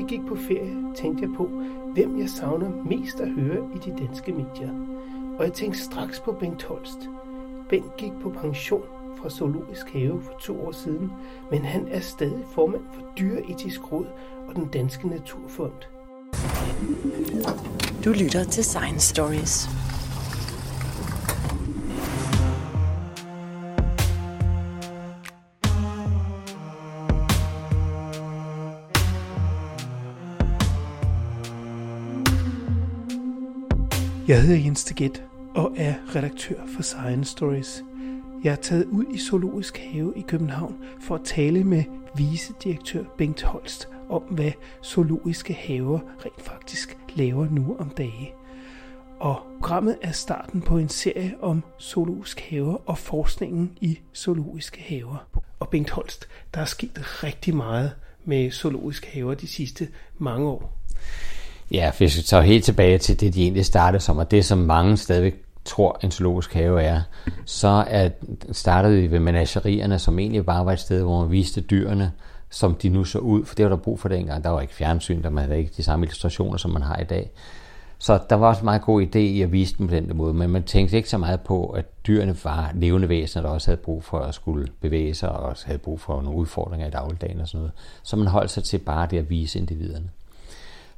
jeg vi gik på ferie, tænkte jeg på, hvem jeg savner mest at høre i de danske medier. Og jeg tænkte straks på Bengt Holst. Bengt gik på pension fra Zoologisk Have for to år siden, men han er stadig formand for Dyreetisk Råd og den Danske Naturfond. Du lytter til Science Stories. Jeg hedder Jens Teget og er redaktør for Science Stories. Jeg er taget ud i Zoologisk Have i København for at tale med vicedirektør Bengt Holst om, hvad zoologiske haver rent faktisk laver nu om dage. Og programmet er starten på en serie om zoologiske haver og forskningen i zoologiske haver. Og Bengt Holst, der er sket rigtig meget med zoologiske haver de sidste mange år. Ja, hvis vi tager helt tilbage til det, de egentlig startede som, og det som mange stadigvæk tror, en zoologisk have er, så er, startede vi ved menagerierne, som egentlig bare var et sted, hvor man viste dyrene, som de nu så ud, for det var der brug for dengang. Der var ikke fjernsyn, der man havde ikke de samme illustrationer, som man har i dag. Så der var også en meget god idé i at vise dem på den måde, men man tænkte ikke så meget på, at dyrene var levende væsener, der også havde brug for at skulle bevæge sig, og også havde brug for nogle udfordringer i dagligdagen og sådan noget. Så man holdt sig til bare det at vise individerne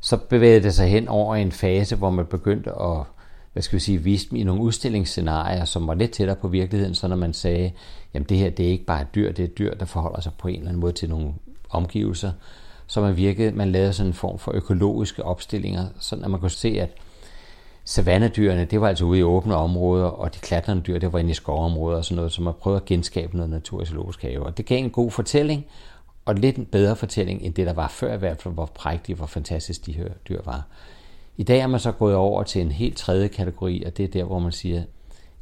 så bevægede det sig hen over en fase, hvor man begyndte at hvad skal vi sige, vise dem i nogle udstillingsscenarier, som var lidt tættere på virkeligheden, så når man sagde, jamen det her det er ikke bare et dyr, det er et dyr, der forholder sig på en eller anden måde til nogle omgivelser, så man virkede, man lavede sådan en form for økologiske opstillinger, sådan at man kunne se, at savannedyrene, det var altså ude i åbne områder, og de klatrende dyr, det var inde i skovområder og sådan noget, så man prøvede at genskabe noget natur i zoologisk have. Og det gav en god fortælling, og lidt en bedre fortælling, end det der var før i hvert fald, hvor prægtige, hvor fantastisk de her dyr var. I dag er man så gået over til en helt tredje kategori, og det er der, hvor man siger,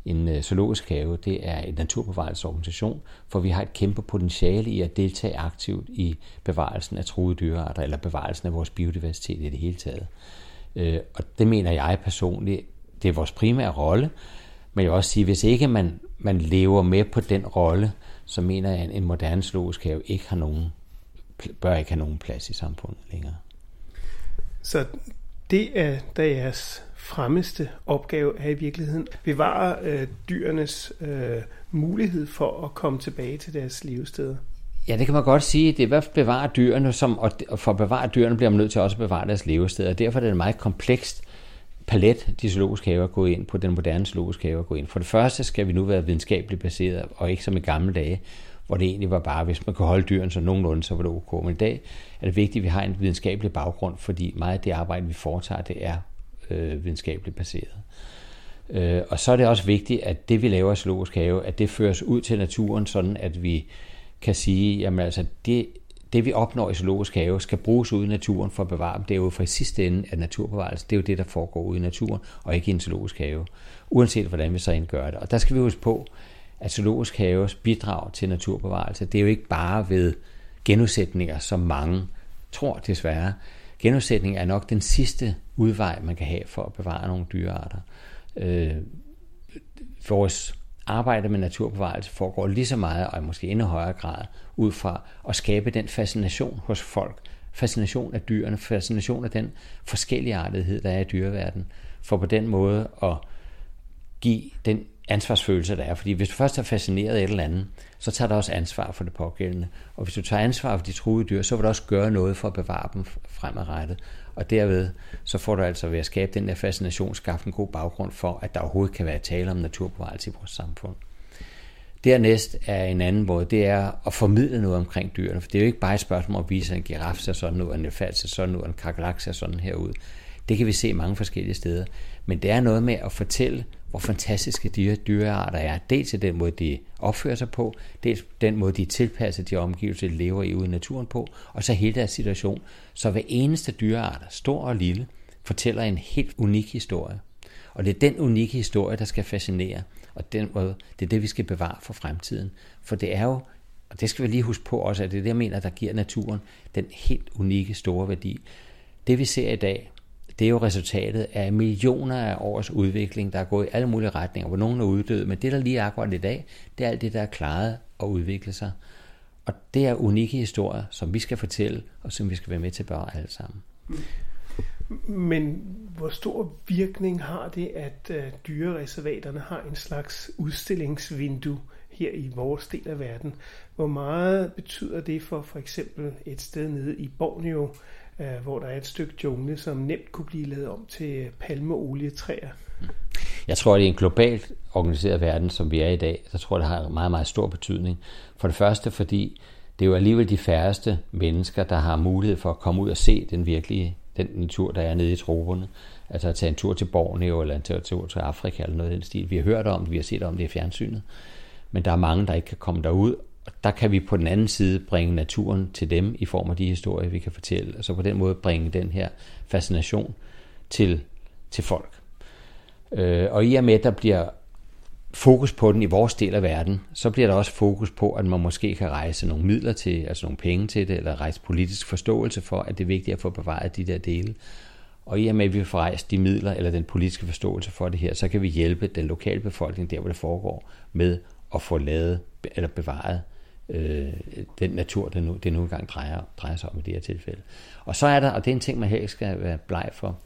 en øh, zoologisk have, det er en naturbevarelsesorganisation, for vi har et kæmpe potentiale i at deltage aktivt i bevarelsen af truede dyrearter, eller bevarelsen af vores biodiversitet i det hele taget. Øh, og det mener jeg personligt, det er vores primære rolle, men jeg vil også sige, hvis ikke man, man lever med på den rolle, så mener jeg, at en moderne zoologisk have ikke har nogen, bør ikke have nogen plads i samfundet længere. Så det er deres fremmeste opgave er i virkeligheden bevare øh, dyrenes øh, mulighed for at komme tilbage til deres levesteder. Ja, det kan man godt sige. Det er i hvert fald bevare dyrene, som, og for at bevare dyrene bliver man nødt til også at bevare deres levesteder. Derfor er det meget komplekst palet, de zoologiske haver går ind på, den moderne zoologiske haver går ind. For det første skal vi nu være videnskabeligt baseret, og ikke som i gamle dage, hvor det egentlig var bare, hvis man kunne holde dyrene så nogenlunde, så var det ok. Men i dag er det vigtigt, at vi har en videnskabelig baggrund, fordi meget af det arbejde, vi foretager, det er øh, videnskabeligt baseret. Øh, og så er det også vigtigt, at det, vi laver i zoologisk have, at det føres ud til naturen, sådan at vi kan sige, jamen altså, det det vi opnår i zoologisk have, skal bruges ude i naturen for at bevare dem. Det er jo fra sidste ende af naturbevarelse. Det er jo det, der foregår ude i naturen, og ikke i en zoologisk have. Uanset hvordan vi så indgør det. Og der skal vi huske på, at zoologisk haves bidrag til naturbevarelse, det er jo ikke bare ved genudsætninger, som mange tror desværre. Genudsætning er nok den sidste udvej, man kan have for at bevare nogle dyrearter. Øh, vores arbejde med naturbevarelse foregår lige så meget, og måske endnu højere grad, ud fra at skabe den fascination hos folk. Fascination af dyrene, fascination af den forskellige artighed, der er i dyreverdenen, for på den måde at give den ansvarsfølelse, der er. Fordi hvis du først er fascineret af et eller andet, så tager du også ansvar for det pågældende. Og hvis du tager ansvar for de truede dyr, så vil du også gøre noget for at bevare dem fremadrettet. Og derved, så får du altså ved at skabe den der fascination, skaffe en god baggrund for, at der overhovedet kan være tale om naturbevarelse i vores samfund. Dernæst er en anden måde, det er at formidle noget omkring dyrene. For det er jo ikke bare et spørgsmål om at vise, at en giraf ser sådan ud, en elefant ser sådan ud, en kakalak ser sådan her ud. Det kan vi se mange forskellige steder. Men det er noget med at fortælle, hvor fantastiske dyre, dyrearter er. Dels i den måde, de opfører sig på, dels den måde, de tilpasser de omgivelser, de lever i ude i naturen på, og så hele deres situation. Så hver eneste dyreart, stor og lille, fortæller en helt unik historie. Og det er den unikke historie, der skal fascinere, og den måde, det er det, vi skal bevare for fremtiden. For det er jo, og det skal vi lige huske på også, at det er det, jeg mener, der giver naturen den helt unikke store værdi. Det vi ser i dag, det er jo resultatet af millioner af års udvikling, der er gået i alle mulige retninger, hvor nogen er uddøde, men det, der lige er akkurat i dag, det er alt det, der er klaret og udvikle sig. Og det er unikke historier, som vi skal fortælle, og som vi skal være med til at bære alle sammen. Men hvor stor virkning har det, at øh, dyrereservaterne har en slags udstillingsvindue her i vores del af verden? Hvor meget betyder det for for eksempel et sted nede i Borneo, uh, hvor der er et stykke jungle, som nemt kunne blive lavet om til palmeolietræer? Jeg tror, det er en globalt organiseret verden, som vi er i dag. Så tror jeg, det har meget, meget stor betydning. For det første, fordi det er jo alligevel de færreste mennesker, der har mulighed for at komme ud og se den virkelige den natur, der er nede i troberne. Altså at tage en tur til Borneo, eller en tur til Afrika, eller noget af den stil. Vi har hørt om det, vi har set om det i fjernsynet. Men der er mange, der ikke kan komme derud, der kan vi på den anden side bringe naturen til dem i form af de historier, vi kan fortælle. Og så på den måde bringe den her fascination til, til folk. Øh, og i og med, at der bliver fokus på den i vores del af verden, så bliver der også fokus på, at man måske kan rejse nogle midler til, altså nogle penge til det, eller rejse politisk forståelse for, at det er vigtigt at få bevaret de der dele. Og i og med, at vi får rejst de midler, eller den politiske forståelse for det her, så kan vi hjælpe den lokale befolkning, der hvor det foregår, med at få lavet, eller bevaret øh, den natur, det nu, det nu engang drejer, drejer sig om i det her tilfælde. Og så er der, og det er en ting, man helt skal være bleg for,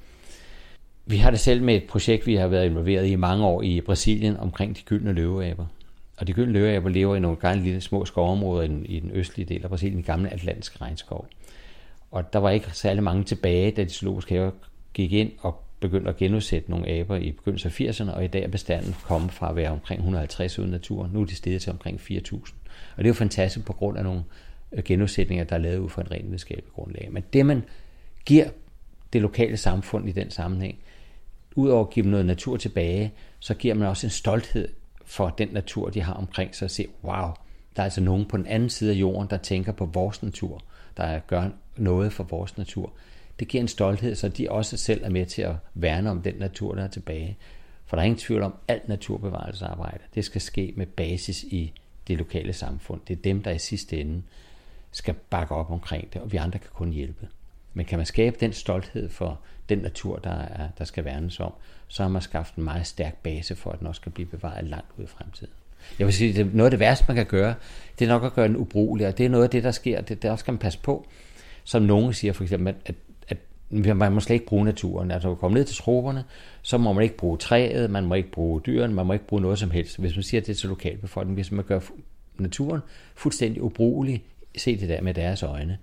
vi har det selv med et projekt, vi har været involveret i i mange år i Brasilien omkring de gyldne løveaber. Og de gyldne løveaber lever i nogle gange lille små skovområder i den, i den østlige del af Brasilien, i gamle atlantiske regnskov. Og der var ikke særlig mange tilbage, da de zoologiske haver gik ind og begyndte at genudsætte nogle aber i begyndelsen af 80'erne, og i dag er bestanden kommet fra at være omkring 150 uden natur. Nu er de steget til omkring 4.000. Og det er jo fantastisk på grund af nogle øh, genudsætninger, der er lavet ud fra en ren videnskabelig grundlag. Men det, man giver det lokale samfund i den sammenhæng, udover at give dem noget natur tilbage, så giver man også en stolthed for den natur, de har omkring sig, og se, wow, der er altså nogen på den anden side af jorden, der tænker på vores natur, der gør noget for vores natur. Det giver en stolthed, så de også selv er med til at værne om den natur, der er tilbage. For der er ingen tvivl om, at alt naturbevarelsesarbejde, det skal ske med basis i det lokale samfund. Det er dem, der i sidste ende skal bakke op omkring det, og vi andre kan kun hjælpe. Men kan man skabe den stolthed for den natur, der, er, der skal værnes om, så har man skabt en meget stærk base for, at den også skal blive bevaret langt ud i fremtiden. Jeg vil sige, at noget af det værste, man kan gøre, det er nok at gøre den ubrugelig, og det er noget af det, der sker. Det, der skal man passe på. Som nogen siger for eksempel, at, at man må slet ikke bruge naturen. Altså når man kommer ned til troperne, så må man ikke bruge træet, man må ikke bruge dyrene, man må ikke bruge noget som helst. Hvis man siger det til lokalbefolkningen, hvis man gør naturen fuldstændig ubrugelig, se det der med deres øjne,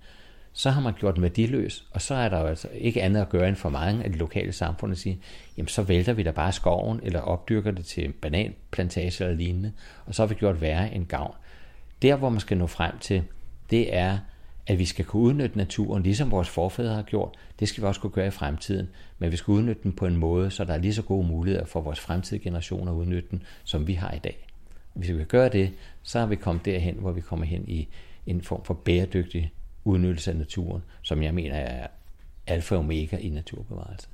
så har man gjort den værdiløs, og så er der jo altså ikke andet at gøre end for mange af de lokale samfund at sige, jamen så vælter vi da bare skoven, eller opdyrker det til bananplantage eller lignende, og så har vi gjort værre en gavn. Der, hvor man skal nå frem til, det er, at vi skal kunne udnytte naturen, ligesom vores forfædre har gjort. Det skal vi også kunne gøre i fremtiden, men vi skal udnytte den på en måde, så der er lige så gode muligheder for vores fremtidige generationer at udnytte den, som vi har i dag. Hvis vi kan gøre det, så er vi kommet derhen, hvor vi kommer hen i en form for bæredygtig udnyttelse af naturen, som jeg mener er alfa og omega i naturbevarelse.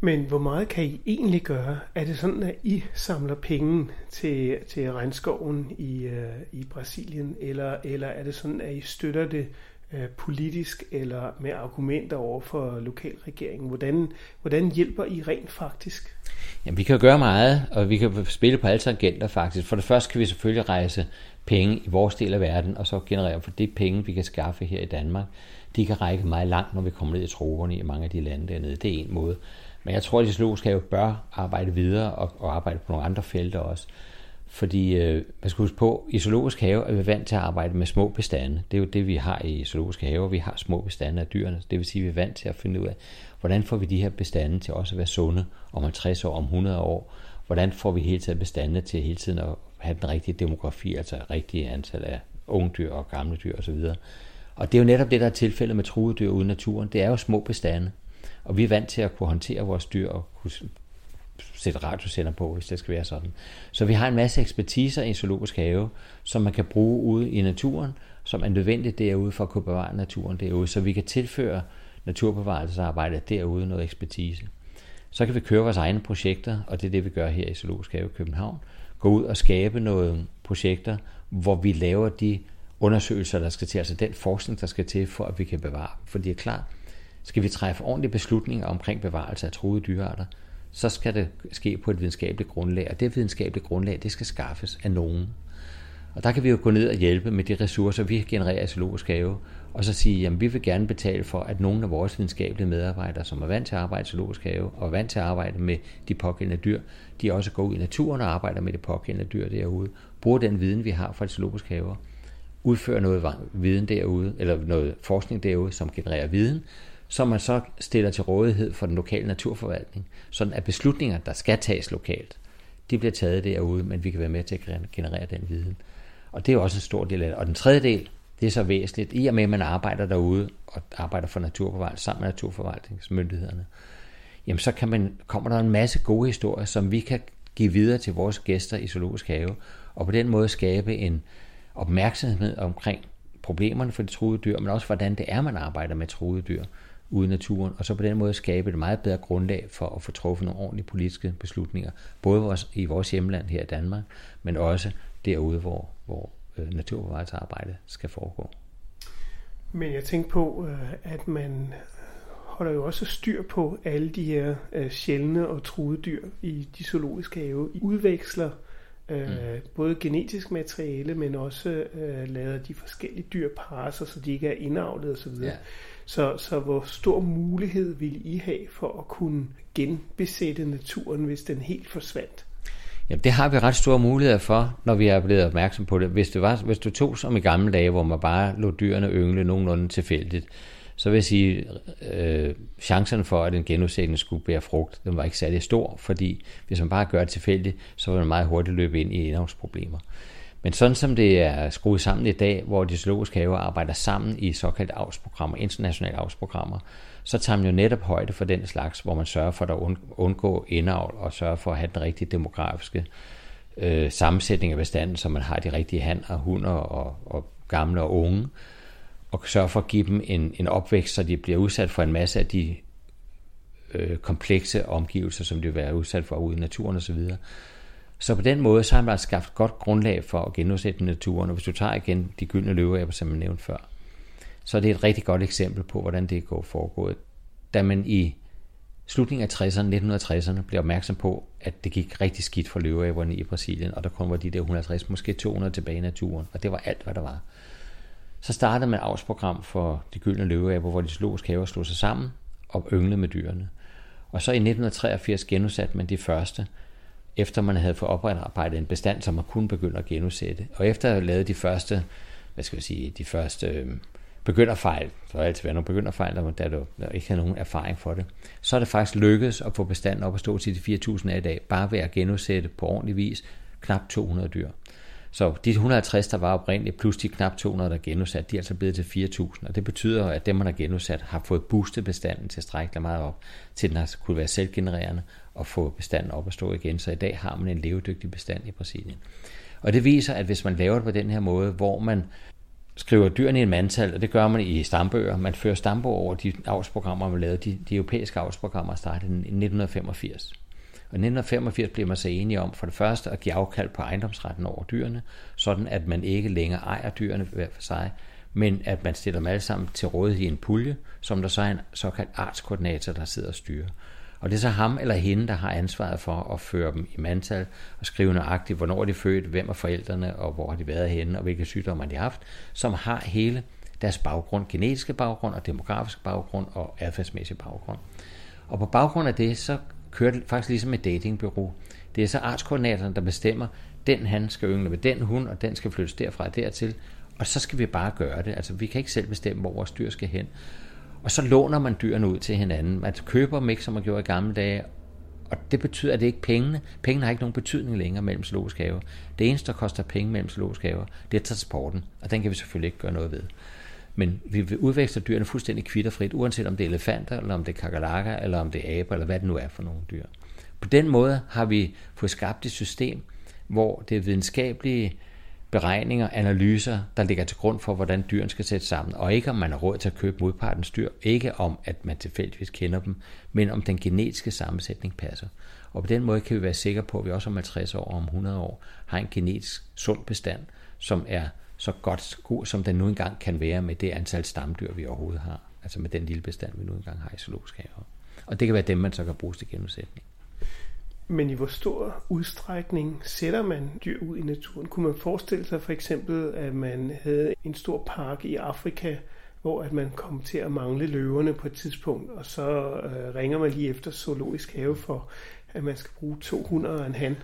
Men hvor meget kan I egentlig gøre? Er det sådan, at I samler penge til, til regnskoven i, øh, i Brasilien, eller, eller er det sådan, at I støtter det øh, politisk eller med argumenter over for lokalregeringen? Hvordan, hvordan hjælper I rent faktisk? Jamen, vi kan gøre meget, og vi kan spille på alle tangenter faktisk. For det første kan vi selvfølgelig rejse penge i vores del af verden, og så generere for det penge, vi kan skaffe her i Danmark, de kan række meget langt, når vi kommer ned i troverne i mange af de lande dernede. Det er en måde. Men jeg tror, at de zoologiske have bør arbejde videre og, og arbejde på nogle andre felter også. Fordi, øh, man skal huske på, i zoologisk have er vi vant til at arbejde med små bestande. Det er jo det, vi har i zoologiske have. Vi har små bestande af dyrene. Det vil sige, at vi er vant til at finde ud af, hvordan får vi de her bestande til også at være sunde om 50 år, om 100 år. Hvordan får vi hele tiden bestande til hele tiden at have den rigtige demografi, altså rigtige antal af unge dyr og gamle dyr osv. Og det er jo netop det, der er tilfældet med truede dyr uden naturen. Det er jo små bestande. Og vi er vant til at kunne håndtere vores dyr og kunne sætte radiosender på, hvis det skal være sådan. Så vi har en masse ekspertiser i en zoologisk have, som man kan bruge ude i naturen, som er nødvendigt derude for at kunne bevare naturen derude, så vi kan tilføre naturbevarelsesarbejdet derude noget ekspertise. Så kan vi køre vores egne projekter, og det er det, vi gør her i Zoologisk Have i København, gå ud og skabe nogle projekter, hvor vi laver de undersøgelser, der skal til, altså den forskning, der skal til, for at vi kan bevare. For det er klart, skal vi træffe ordentlige beslutninger omkring bevarelse af truede dyrearter, så skal det ske på et videnskabeligt grundlag, og det videnskabelige grundlag, det skal skaffes af nogen. Og der kan vi jo gå ned og hjælpe med de ressourcer, vi genererer i zoologisk have, og så sige, at vi vil gerne betale for, at nogle af vores videnskabelige medarbejdere, som er vant til at arbejde i zoologisk have, og er vant til at arbejde med de pågældende dyr, de også går ud i naturen og arbejder med de pågældende dyr derude, bruger den viden, vi har fra et zoologisk have, udfører noget viden derude, eller noget forskning derude, som genererer viden, som man så stiller til rådighed for den lokale naturforvaltning, sådan at beslutninger, der skal tages lokalt, de bliver taget derude, men vi kan være med til at generere den viden. Og det er også en stor del af det. Og den tredje del, det er så væsentligt, i og med at man arbejder derude og arbejder for naturforvaltning sammen med naturforvaltningsmyndighederne, jamen så kan man, kommer der en masse gode historier, som vi kan give videre til vores gæster i Zoologisk Have, og på den måde skabe en opmærksomhed omkring problemerne for de truede dyr, men også hvordan det er, man arbejder med truede dyr ude i naturen, og så på den måde skabe et meget bedre grundlag for at få truffet nogle ordentlige politiske beslutninger, både i vores hjemland her i Danmark, men også derude, hvor, hvor øh, skal foregå. Men jeg tænker på, øh, at man holder jo også styr på alle de her øh, sjældne og truede dyr i de zoologiske have. I udveksler øh, mm. både genetisk materiale, men også øh, lader de forskellige dyr parre så de ikke er indavlet osv. Ja. Så, så hvor stor mulighed ville I have for at kunne genbesætte naturen, hvis den helt forsvandt? Jamen, det har vi ret store muligheder for, når vi er blevet opmærksom på det. Hvis, det var, hvis du tog som i gamle dage, hvor man bare lå dyrene yngle nogenlunde tilfældigt, så vil jeg sige, øh, chancen for, at en genudsætning skulle bære frugt, den var ikke særlig stor, fordi hvis man bare gør det tilfældigt, så vil man meget hurtigt løbe ind i indhavsproblemer. Men sådan som det er skruet sammen i dag, hvor de zoologiske haver arbejder sammen i såkaldte avlsprogrammer, internationale avlsprogrammer, så tager man jo netop højde for den slags, hvor man sørger for at undgå indavl og sørger for at have den rigtige demografiske øh, sammensætning af bestanden, så man har de rigtige han og hunder og, og gamle og unge, og sørge for at give dem en, en opvækst, så de bliver udsat for en masse af de øh, komplekse omgivelser, som de vil være udsat for ude i naturen osv. Så, på den måde så har man altså skabt godt grundlag for at genudsætte naturen, og hvis du tager igen de gyldne løveæber, som jeg nævnte før, så er det et rigtig godt eksempel på, hvordan det går foregået. Da man i slutningen af 60'erne, 1960'erne, blev opmærksom på, at det gik rigtig skidt for løveæberne i Brasilien, og der kun var de der 150, måske 200 tilbage i naturen, og det var alt, hvad der var. Så startede man avlsprogram for de gyldne løveæber, hvor de zoologiske haver slog sig sammen og ynglede med dyrene. Og så i 1983 genudsatte man de første, efter man havde fået oprettet en bestand, som man kunne begynde at genudsætte. Og efter at have lavet de første, hvad skal jeg sige, de første øh, begynderfejl, der har altid været nogle begynderfejl, der, der, der, der ikke havde nogen erfaring for det, så er det faktisk lykkedes at få bestanden op at stå til de 4.000 af i dag, bare ved at genudsætte på ordentlig vis knap 200 dyr. Så de 150, der var oprindeligt, plus de knap 200, der er genudsat, de er altså blevet til 4.000. Og det betyder, at dem, man har genudsat, har fået boostet bestanden tilstrækkeligt meget op, til den har kunne være selvgenererende og få bestanden op at stå igen. Så i dag har man en levedygtig bestand i Brasilien. Og det viser, at hvis man laver det på den her måde, hvor man skriver dyrene i en mandtal, og det gør man i stambøger. Man fører stambøger over de avlsprogrammer, man lavede. De, de europæiske avlsprogrammer startede i 1985. Og i 1985 blev man så enige om for det første at give afkald på ejendomsretten over dyrene, sådan at man ikke længere ejer dyrene hver for sig, men at man stiller dem alle sammen til rådighed i en pulje, som der så er en såkaldt artskoordinator, der sidder og styrer. Og det er så ham eller hende, der har ansvaret for at føre dem i mandtal og skrive nøjagtigt, hvornår de er født, hvem er forældrene, og hvor har de været henne, og hvilke sygdomme har de haft, som har hele deres baggrund, genetiske baggrund og demografisk baggrund og adfærdsmæssig baggrund. Og på baggrund af det, så kører det faktisk ligesom et datingbureau. Det er så artskoordinatoren, der bestemmer, den han skal yngle med den hund, og den skal flyttes derfra og dertil. Og så skal vi bare gøre det. Altså, vi kan ikke selv bestemme, hvor vores dyr skal hen. Og så låner man dyrene ud til hinanden. Man køber dem ikke, som man gjorde i gamle dage. Og det betyder, at det ikke pengene. Pengene har ikke nogen betydning længere mellem zoologiske haver. Det eneste, der koster penge mellem zoologiske haver, det er transporten. Og den kan vi selvfølgelig ikke gøre noget ved. Men vi udveksler dyrene fuldstændig kvitterfrit, uanset om det er elefanter, eller om det er kakalakker, eller om det er aber, eller hvad det nu er for nogle dyr. På den måde har vi fået skabt et system, hvor det videnskabelige beregninger, analyser, der ligger til grund for, hvordan dyrene skal sættes sammen, og ikke om man har råd til at købe modpartens dyr, ikke om, at man tilfældigvis kender dem, men om den genetiske sammensætning passer. Og på den måde kan vi være sikre på, at vi også om 50 år og om 100 år har en genetisk sund bestand, som er så godt god, som den nu engang kan være med det antal stamdyr, vi overhovedet har. Altså med den lille bestand, vi nu engang har i zoologisk haver. Og det kan være dem, man så kan bruge til genudsætning. Men i hvor stor udstrækning sætter man dyr ud i naturen? Kunne man forestille sig for eksempel, at man havde en stor park i Afrika, hvor at man kom til at mangle løverne på et tidspunkt, og så øh, ringer man lige efter zoologisk have for, at man skal bruge 200 og en han.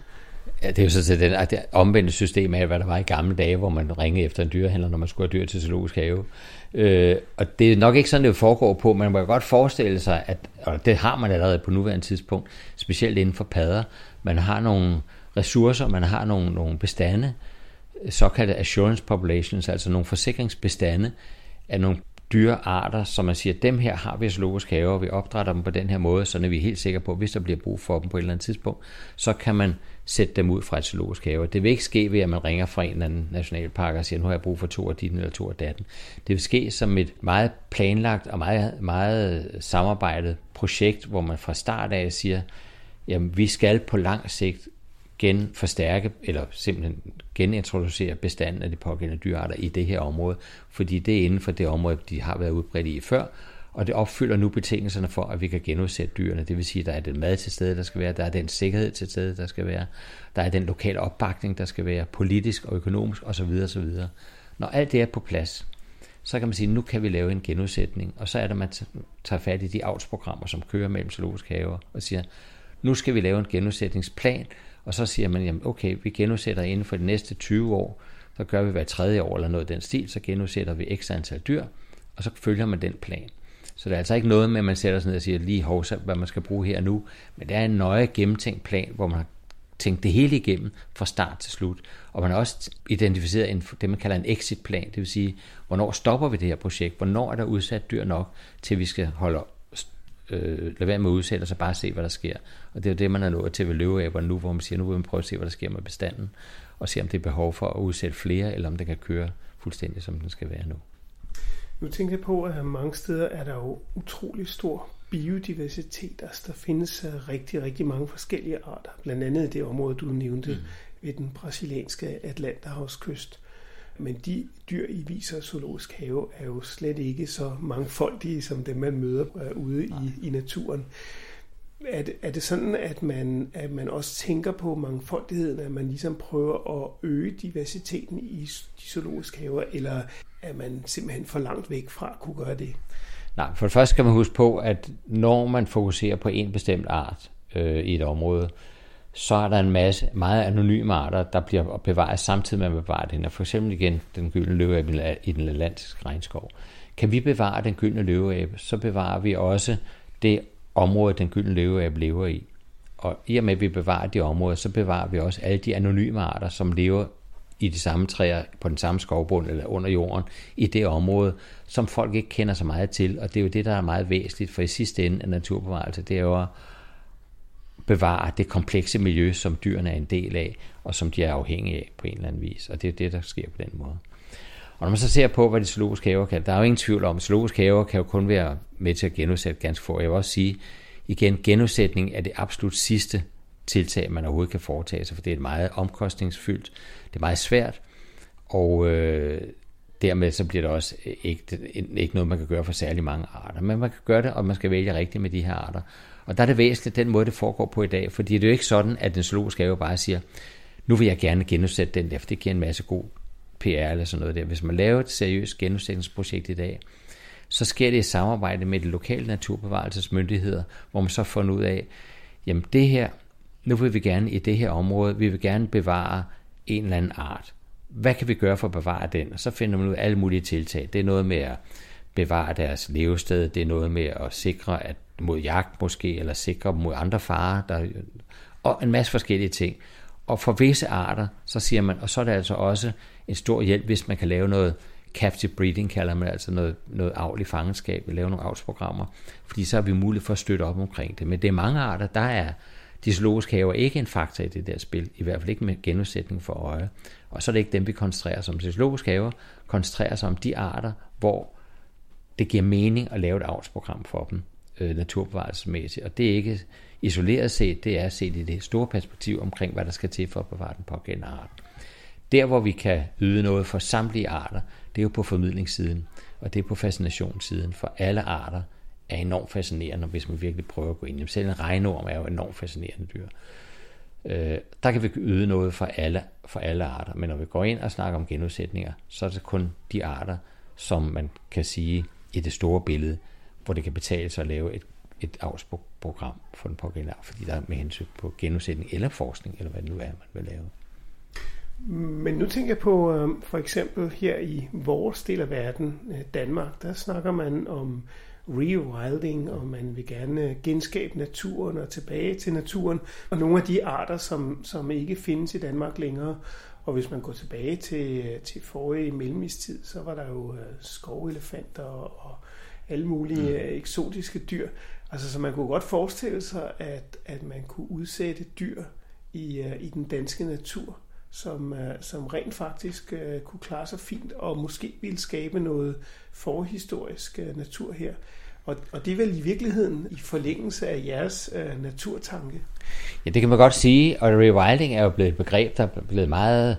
Ja, det er jo så til den det omvendte system af, hvad der var i gamle dage, hvor man ringede efter en dyrehandler, når man skulle have dyr til zoologisk have. Øh, og det er nok ikke sådan, det foregår på, man kan godt forestille sig, at, og det har man allerede på nuværende tidspunkt, specielt inden for padder, man har nogle ressourcer, man har nogle, nogle bestande, såkaldte assurance populations, altså nogle forsikringsbestande af nogle dyrearter, som man siger, dem her har vi i zoologisk have, og vi opdrætter dem på den her måde, så er vi helt sikre på, at hvis der bliver brug for dem på et eller andet tidspunkt, så kan man sætte dem ud fra et zoologisk have. Det vil ikke ske ved, at man ringer fra en eller anden nationalpark og siger, nu har jeg brug for to af dine eller to af datten. Det vil ske som et meget planlagt og meget, meget samarbejdet projekt, hvor man fra start af siger, jamen vi skal på lang sigt genforstærke eller simpelthen genintroducere bestanden af de pågældende dyrearter i det her område, fordi det er inden for det område, de har været udbredt i før, og det opfylder nu betingelserne for, at vi kan genudsætte dyrene. Det vil sige, at der er den mad til stede, der skal være, der er den sikkerhed til stede, der skal være, der er den lokale opbakning, der skal være, politisk og økonomisk osv. osv. Når alt det er på plads, så kan man sige, at nu kan vi lave en genudsætning, og så er det, at man tager fat i de avlsprogrammer, som kører mellem zoologiske haver, og siger, nu skal vi lave en genudsætningsplan, og så siger man, jamen okay, vi genudsætter inden for de næste 20 år, så gør vi hver tredje år eller noget af den stil, så genudsætter vi x antal dyr, og så følger man den plan. Så det er altså ikke noget med, at man sætter sig ned og siger lige hovsa, hvad man skal bruge her nu, men det er en nøje gennemtænkt plan, hvor man har tænkt det hele igennem fra start til slut. Og man har også identificeret en, det, man kalder en exit-plan, det vil sige, hvornår stopper vi det her projekt, hvornår er der udsat dyr nok, til vi skal holde øh, lade være med at udsætte, og så bare se, hvad der sker. Og det er jo det, man er nået til ved løveæberne nu, hvor man siger, nu vil man prøve at se, hvad der sker med bestanden, og se, om det er behov for at udsætte flere, eller om det kan køre fuldstændig, som den skal være nu. Nu tænker jeg på, at mange steder er der jo utrolig stor biodiversitet. Altså, der findes rigtig, rigtig mange forskellige arter. Blandt andet det område, du nævnte mm. ved den brasilianske Atlanterhavskyst. Men de dyr i Viser Zoologisk Have er jo slet ikke så mangfoldige, som dem man møder øh, ude i, i naturen. Er det, er det sådan, at man, at man også tænker på mangfoldigheden, at man ligesom prøver at øge diversiteten i de zoologiske haver, eller er man simpelthen for langt væk fra at kunne gøre det? Nej, for det første skal man huske på, at når man fokuserer på en bestemt art øh, i et område, så er der en masse meget anonyme arter, der bliver bevaret samtidig med at bevarer den. For eksempel igen den gyldne løveabe i den atlantiske regnskov. Kan vi bevare den gyldne løveabe, så bevarer vi også det område, den gyldne løveabe lever i. Og i og med, at vi bevarer de områder, så bevarer vi også alle de anonyme arter, som lever i de samme træer, på den samme skovbund eller under jorden, i det område, som folk ikke kender så meget til. Og det er jo det, der er meget væsentligt, for i sidste ende af naturbevarelse, det er jo at bevare det komplekse miljø, som dyrene er en del af, og som de er afhængige af på en eller anden vis. Og det er det, der sker på den måde. Og når man så ser på, hvad de zoologiske haver kan, der er jo ingen tvivl om, at zoologiske haver kan jo kun være med til at genudsætte ganske få. Jeg vil også sige, igen, genudsætning er det absolut sidste tiltag, man overhovedet kan foretage sig, for det er et meget omkostningsfyldt, det er meget svært, og øh, dermed så bliver det også ikke, ikke noget, man kan gøre for særlig mange arter. Men man kan gøre det, og man skal vælge rigtigt med de her arter. Og der er det væsentligt, den måde, det foregår på i dag, fordi det er jo ikke sådan, at den zoologiske have bare siger, nu vil jeg gerne genudsætte den der, for det giver en masse god PR eller sådan noget der. Hvis man laver et seriøst genudsætningsprojekt i dag, så sker det i samarbejde med de lokale naturbevarelsesmyndigheder, hvor man så får ud af, jamen det her, nu vil vi gerne i det her område, vi vil gerne bevare en eller anden art. Hvad kan vi gøre for at bevare den? Og så finder man ud af alle mulige tiltag. Det er noget med at bevare deres levested, det er noget med at sikre at mod jagt måske, eller sikre dem mod andre farer, der, og en masse forskellige ting. Og for visse arter, så siger man, og så er det altså også en stor hjælp, hvis man kan lave noget captive breeding, kalder man altså noget, noget avl i fangenskab, lave nogle avlsprogrammer, fordi så har vi mulighed for at støtte op omkring det. Men det er mange arter, der er de zoologiske haver ikke en faktor i det der spil, i hvert fald ikke med genudsætning for øje. Og så er det ikke dem, vi koncentrerer os om. De zoologiske haver koncentrerer sig om de arter, hvor det giver mening at lave et avlsprogram for dem øh, naturbevarelsesmæssigt. Og det er ikke isoleret set, det er set i det store perspektiv omkring, hvad der skal til for at bevare den pågældende art. Der, hvor vi kan yde noget for samtlige arter, det er jo på formidlingssiden, og det er på fascinationssiden, for alle arter er enormt fascinerende, hvis man virkelig prøver at gå ind. Selv en regnorm er jo enormt fascinerende dyr. øh, der kan vi yde noget for alle, for alle arter. Men når vi går ind og snakker om genudsætninger, så er det kun de arter, som man kan sige i det store billede, hvor det kan betale sig at lave et, et avlsprogram for den pågældende art, fordi der er med hensyn på genudsætning eller forskning, eller hvad det nu er, man vil lave. Men nu tænker jeg på, øh, for eksempel her i vores del af verden, øh, Danmark, der snakker man om rewilding, og man vil gerne genskabe naturen og tilbage til naturen. Og nogle af de arter, som, som ikke findes i Danmark længere, og hvis man går tilbage til, til forrige mellemistid, så var der jo øh, skovelefanter og alle mulige mm. eksotiske dyr. Altså, så man kunne godt forestille sig, at, at man kunne udsætte dyr i, øh, i den danske natur som, øh, som rent faktisk øh, kunne klare sig fint, og måske ville skabe noget forhistorisk natur her. Og, og det er vel i virkeligheden i forlængelse af jeres øh, naturtanke. Ja, det kan man godt sige, og rewilding er jo blevet et begreb, der er blevet meget, øh,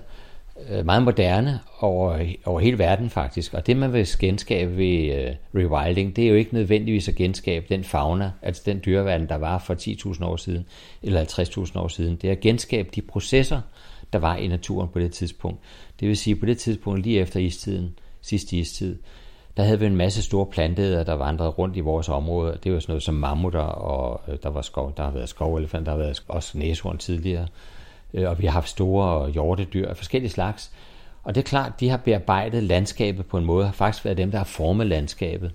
Øh, meget moderne over, over hele verden faktisk. Og det man vil genskabe ved uh, rewilding, det er jo ikke nødvendigvis at genskabe den fauna, altså den dyreverden, der var for 10.000 år siden, eller 50.000 år siden. Det er at genskabe de processer, der var i naturen på det tidspunkt. Det vil sige, på det tidspunkt lige efter istiden, sidste istid, der havde vi en masse store planteæder, der vandrede rundt i vores område. Det var sådan noget som mammutter, og øh, der var skov, der har været skovelefant, der har været også næshorn tidligere. Øh, og vi har haft store hjortedyr af forskellige slags. Og det er klart, de har bearbejdet landskabet på en måde, har faktisk været dem, der har formet landskabet.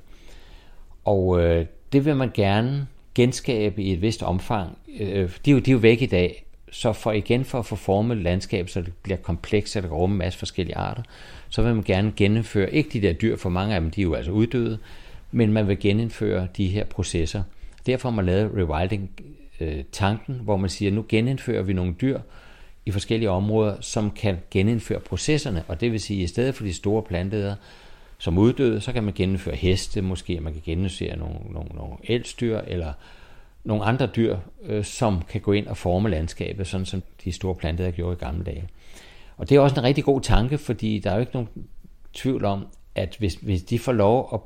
Og øh, det vil man gerne genskabe i et vist omfang. Øh, de, er jo, de er jo væk i dag, så for igen for at få formet landskab, så det bliver komplekst, og det kan rumme en masse forskellige arter, så vil man gerne genindføre, ikke de der dyr, for mange af dem, de er jo altså uddøde, men man vil genindføre de her processer. Derfor har man lavet rewilding-tanken, øh, hvor man siger, nu genindfører vi nogle dyr i forskellige områder, som kan genindføre processerne, og det vil sige, at i stedet for de store planteder, som uddøde, så kan man genindføre heste, måske man kan genindføre nogle, nogle, nogle elstyr, eller nogle andre dyr, øh, som kan gå ind og forme landskabet, sådan som de store planteder gjorde i gamle dage. Og det er også en rigtig god tanke, fordi der er jo ikke nogen tvivl om, at hvis, hvis de får lov at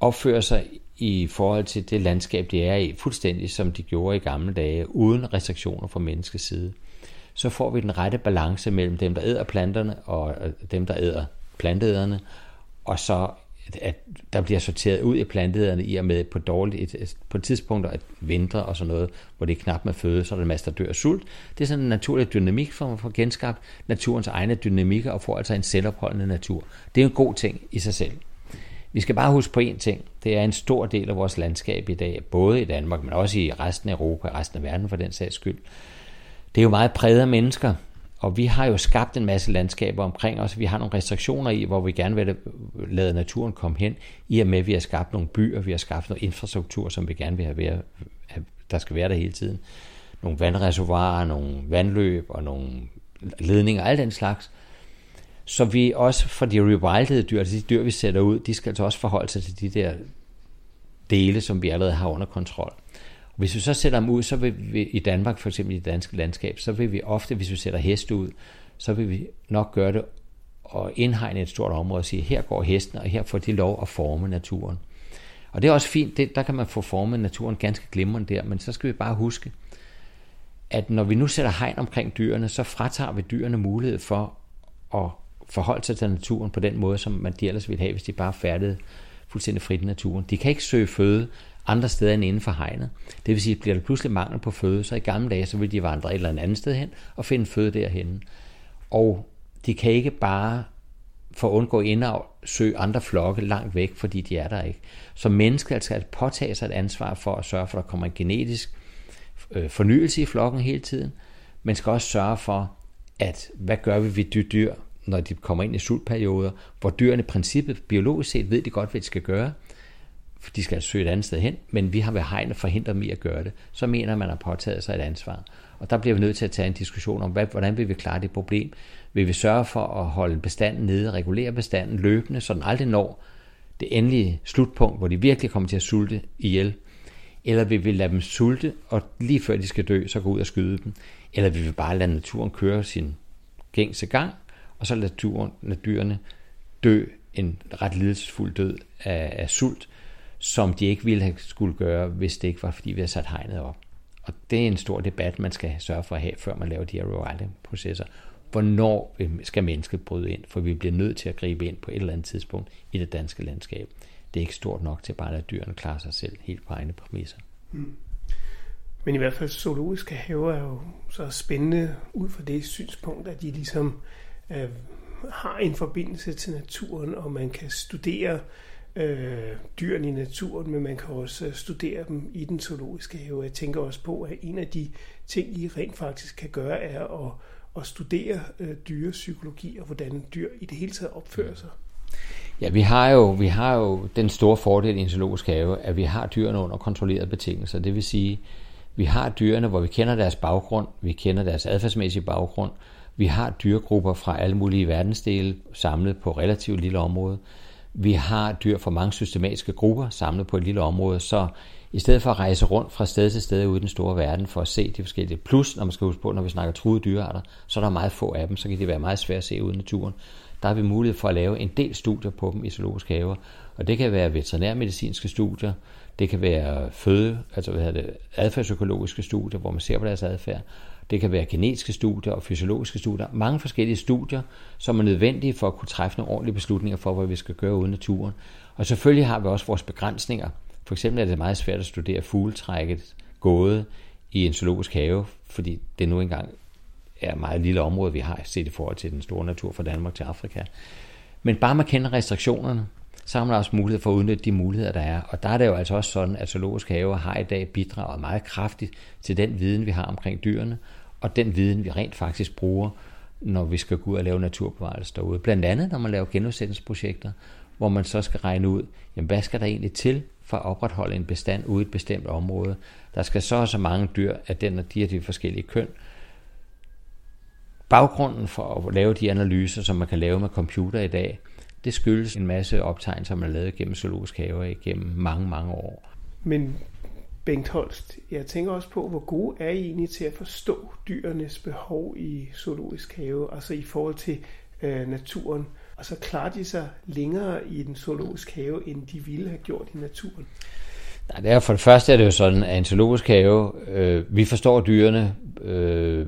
opføre sig i forhold til det landskab, de er i, fuldstændig som de gjorde i gamle dage, uden restriktioner fra menneskets side, så får vi den rette balance mellem dem, der æder planterne, og dem, der æder planteæderne, og så at der bliver sorteret ud i planteæderne i og med på, dårligt, et, på et tidspunkt at vinter og sådan noget, hvor det er knap med føde, så er der en masse, der dør af sult. Det er sådan en naturlig dynamik for at få genskabt naturens egne dynamikker og få altså en selvopholdende natur. Det er en god ting i sig selv. Vi skal bare huske på én ting. Det er en stor del af vores landskab i dag, både i Danmark, men også i resten af Europa og resten af verden for den sags skyld. Det er jo meget præget af mennesker, og vi har jo skabt en masse landskaber omkring os. Vi har nogle restriktioner i, hvor vi gerne vil lade naturen komme hen, i og med, at vi har skabt nogle byer, vi har skabt noget infrastruktur, som vi gerne vil have, der skal være der hele tiden. Nogle vandreservoirer, nogle vandløb og nogle ledninger, alt den slags. Så vi også for de rewildede dyr, altså de dyr, vi sætter ud, de skal altså også forholde sig til de der dele, som vi allerede har under kontrol. Hvis vi så sætter dem ud, så vil vi i Danmark, for eksempel i det danske landskab, så vil vi ofte, hvis vi sætter heste ud, så vil vi nok gøre det og indhegne et stort område og sige, her går hesten, og her får de lov at forme naturen. Og det er også fint, det, der kan man få formet naturen ganske glimrende der, men så skal vi bare huske, at når vi nu sætter hegn omkring dyrene, så fratager vi dyrene mulighed for at forholde sig til naturen på den måde, som man de ellers ville have, hvis de bare færdede fuldstændig frit i naturen. De kan ikke søge føde andre steder end inden for hegnet. Det vil sige, at bliver der pludselig mangel på føde, så i gamle dage, så vil de vandre et eller andet sted hen og finde føde derhen. Og de kan ikke bare for at undgå indavl søge andre flokke langt væk, fordi de er der ikke. Så mennesker skal altså påtage sig et ansvar for at sørge for, at der kommer en genetisk øh, fornyelse i flokken hele tiden, men skal også sørge for, at hvad gør vi ved de dyr, når de kommer ind i sultperioder, hvor dyrene i princippet biologisk set ved de godt, hvad de skal gøre, de skal søge et andet sted hen, men vi har ved hegnet forhindret dem i at gøre det, så mener man har påtaget sig et ansvar. Og der bliver vi nødt til at tage en diskussion om, hvad, hvordan vil vi klare det problem? Vil vi sørge for at holde bestanden nede, regulere bestanden løbende, så den aldrig når det endelige slutpunkt, hvor de virkelig kommer til at sulte ihjel? Eller vil vi lade dem sulte, og lige før de skal dø, så gå ud og skyde dem? Eller vil vi bare lade naturen køre sin gængse gang, og så lade, naturen, lade dyrene dø en ret lidelsesfuld død af, af sult, som de ikke ville have skulle gøre, hvis det ikke var, fordi vi havde sat hegnet op. Og det er en stor debat, man skal sørge for at have, før man laver de her rewilding-processer. Hvornår skal mennesket bryde ind? For vi bliver nødt til at gribe ind på et eller andet tidspunkt i det danske landskab. Det er ikke stort nok til bare at lade dyrene klare sig selv helt på egne præmisser. Mm. Men i hvert fald zoologiske haver er jo så spændende ud fra det synspunkt, at de ligesom øh, har en forbindelse til naturen, og man kan studere øh, Øh, dyrene i naturen, men man kan også øh, studere dem i den zoologiske have. Jeg tænker også på, at en af de ting, I rent faktisk kan gøre, er at, at studere øh, dyrepsykologi og hvordan dyr i det hele taget opfører sig. Ja, vi har jo, vi har jo den store fordel i en zoologisk have, at vi har dyrene under kontrollerede betingelser. Det vil sige, vi har dyrene, hvor vi kender deres baggrund, vi kender deres adfærdsmæssige baggrund, vi har dyregrupper fra alle mulige verdensdele samlet på relativt lille område. Vi har dyr fra mange systematiske grupper samlet på et lille område, så i stedet for at rejse rundt fra sted til sted ude i den store verden for at se de forskellige, plus når man skal huske på, når vi snakker truede dyrearter, så er der meget få af dem, så kan det være meget svært at se ude i naturen. Der har vi mulighed for at lave en del studier på dem i zoologiske haver, og det kan være veterinærmedicinske studier, det kan være føde, altså hvad hedder det, adfærdsøkologiske studier, hvor man ser på deres adfærd, det kan være genetiske studier og fysiologiske studier. Mange forskellige studier, som er nødvendige for at kunne træffe nogle ordentlige beslutninger for, hvad vi skal gøre ude i naturen. Og selvfølgelig har vi også vores begrænsninger. For eksempel er det meget svært at studere fugletrækket gåde i en zoologisk have, fordi det nu engang er et meget lille område, vi har set i forhold til den store natur fra Danmark til Afrika. Men bare man kender restriktionerne, så har man også mulighed for at udnytte de muligheder, der er. Og der er det jo altså også sådan, at zoologiske haver har i dag bidraget meget kraftigt til den viden, vi har omkring dyrene, og den viden, vi rent faktisk bruger, når vi skal gå ud og lave naturbevarelse derude. Blandt andet, når man laver genudsættelsesprojekter, hvor man så skal regne ud, jamen, hvad skal der egentlig til for at opretholde en bestand ude i et bestemt område. Der skal så så mange dyr af den og de og de forskellige køn. Baggrunden for at lave de analyser, som man kan lave med computer i dag, det skyldes en masse optegnelser, man har lavet gennem zoologisk haver igennem mange, mange år. Men Bengt Holst, jeg tænker også på, hvor gode er I egentlig til at forstå dyrenes behov i zoologisk have, altså i forhold til øh, naturen, og så klarer de sig længere i den zoologiske have, end de ville have gjort i naturen? Nej, det er for det første er det jo sådan, at en zoologisk have, øh, vi forstår dyrene, øh,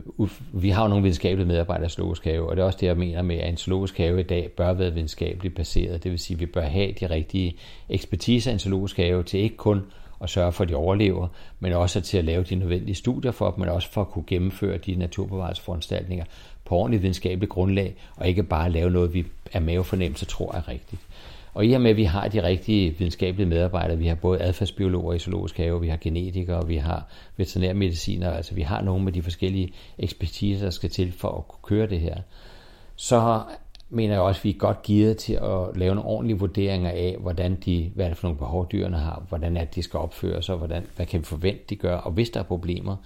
vi har jo nogle videnskabelige medarbejdere i zoologisk have, og det er også det, jeg mener med, at en zoologisk have i dag bør være videnskabeligt baseret. Det vil sige, at vi bør have de rigtige ekspertiser i en zoologisk have til ikke kun at sørge for, at de overlever, men også til at lave de nødvendige studier for dem, men også for at kunne gennemføre de naturbevarelsesforanstaltninger på ordentligt videnskabeligt grundlag, og ikke bare lave noget, vi er mavefornemmelse tror er rigtigt. Og i og med, at vi har de rigtige videnskabelige medarbejdere, vi har både adfærdsbiologer i zoologisk have, vi har genetikere, vi har veterinærmediciner, altså vi har nogle med de forskellige ekspertiser, der skal til for at kunne køre det her, så mener jeg også, at vi er godt givet til at lave nogle ordentlige vurderinger af, hvordan de, hvad er det for nogle behov, dyrene har, hvordan er det, de skal opføre sig, hvordan, hvad kan vi forvente, de gør, og hvis der er problemer,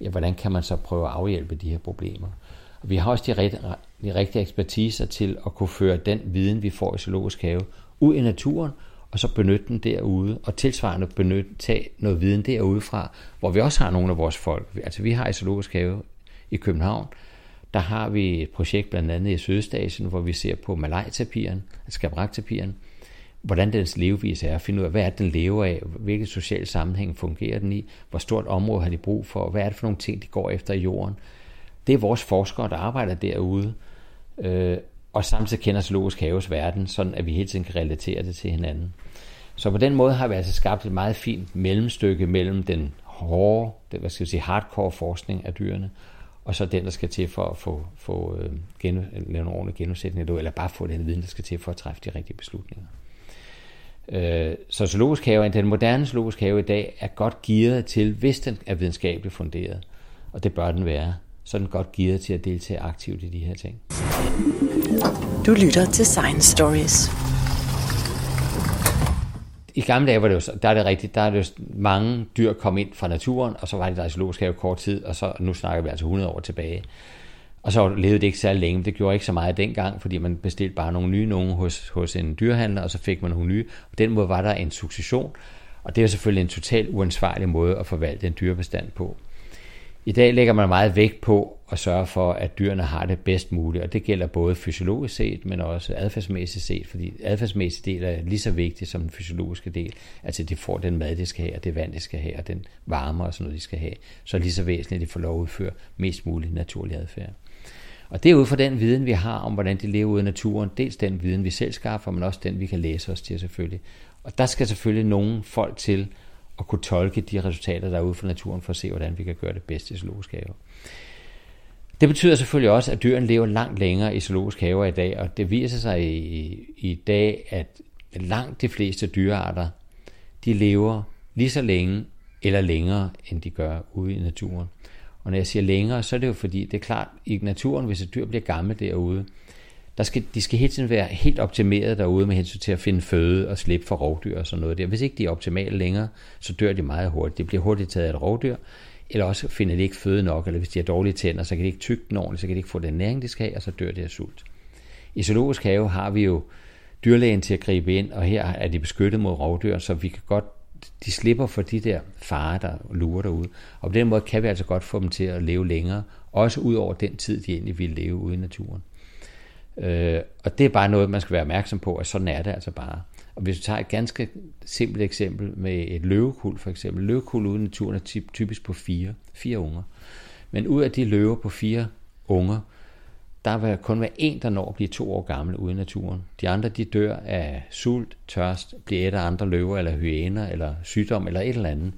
ja, hvordan kan man så prøve at afhjælpe de her problemer. Og vi har også de, de rigtige ekspertiser til at kunne føre den viden, vi får i zoologisk have, ud i naturen, og så benytte den derude, og tilsvarende benytte, tage noget viden derudefra, hvor vi også har nogle af vores folk. Altså vi har i zoologisk have i København, der har vi et projekt blandt andet i Sydøstasien, hvor vi ser på malajtapiren, skabraktapiren, hvordan dens levevis er, finde ud af, hvad er det, den lever af, hvilke sociale sammenhæng fungerer den i, hvor stort område har de brug for, hvad er det for nogle ting, de går efter i jorden. Det er vores forskere, der arbejder derude, øh, og samtidig kender zoologisk haves verden, sådan at vi hele tiden kan relatere det til hinanden. Så på den måde har vi altså skabt et meget fint mellemstykke mellem den hårde, det, hvad skal jeg sige, hardcore forskning af dyrene, og så den, der skal til for at få, få øh, genu, lave en ordentlig genudsætning, eller bare få den viden, der skal til for at træffe de rigtige beslutninger. Øh, så zoologisk have, den moderne zoologisk have i dag, er godt gearet til, hvis den er videnskabeligt funderet, og det bør den være, så er den godt gearet til at deltage aktivt i de her ting. Du lytter til Science Stories. I gamle dage var det jo, der er det rigtigt, der er det jo mange dyr kom ind fra naturen, og så var det der i zoologisk have kort tid, og så nu snakker vi altså 100 år tilbage. Og så levede det ikke særlig længe, det gjorde ikke så meget dengang, fordi man bestilte bare nogle nye nogen hos, hos en dyrehandler, og så fik man nogle nye. På den måde var der en succession, og det er selvfølgelig en totalt uansvarlig måde at forvalte en dyrebestand på. I dag lægger man meget vægt på at sørge for, at dyrene har det bedst muligt, og det gælder både fysiologisk set, men også adfærdsmæssigt set, fordi adfærdsmæssigt del er lige så vigtig som den fysiologiske del, altså de får den mad, de skal have, og det vand, de skal have, og den varme og sådan noget, de skal have, så lige så væsentligt, at de får lov at udføre mest mulig naturlig adfærd. Og det er ud fra den viden, vi har om, hvordan de lever ude i naturen. Dels den viden, vi selv skaffer, men også den, vi kan læse os til selvfølgelig. Og der skal selvfølgelig nogle folk til at kunne tolke de resultater, der er ude fra naturen, for at se, hvordan vi kan gøre det bedst i zoologisk have. Det betyder selvfølgelig også, at dyrene lever langt længere i zoologisk haver i dag, og det viser sig i, i dag, at langt de fleste dyrearter, de lever lige så længe eller længere, end de gør ude i naturen. Og når jeg siger længere, så er det jo fordi, det er klart, i naturen, hvis et dyr bliver gammel derude, der skal, de skal hele tiden være helt optimeret derude med hensyn til at finde føde og slippe for rovdyr og sådan noget der. Hvis ikke de er optimale længere, så dør de meget hurtigt. De bliver hurtigt taget af et rovdyr, eller også finder de ikke føde nok, eller hvis de har dårlige tænder, så kan de ikke tygge den ordentligt, så kan de ikke få den næring, de skal have, og så dør de af sult. I zoologisk have har vi jo dyrlægen til at gribe ind, og her er de beskyttet mod rovdyr, så vi kan godt de slipper for de der farer, der lurer derude. Og på den måde kan vi altså godt få dem til at leve længere, også ud over den tid, de egentlig ville leve ude i naturen. Øh, og det er bare noget, man skal være opmærksom på, at sådan er det altså bare. Og hvis vi tager et ganske simpelt eksempel med et løvekul for eksempel. Løvekul uden naturen er typisk på fire, fire unger. Men ud af de løver på fire unger, der vil kun være en, der når at blive to år gammel ude i naturen. De andre, de dør af sult, tørst, bliver et af andre løver, eller hyæner, eller sygdom, eller et eller andet.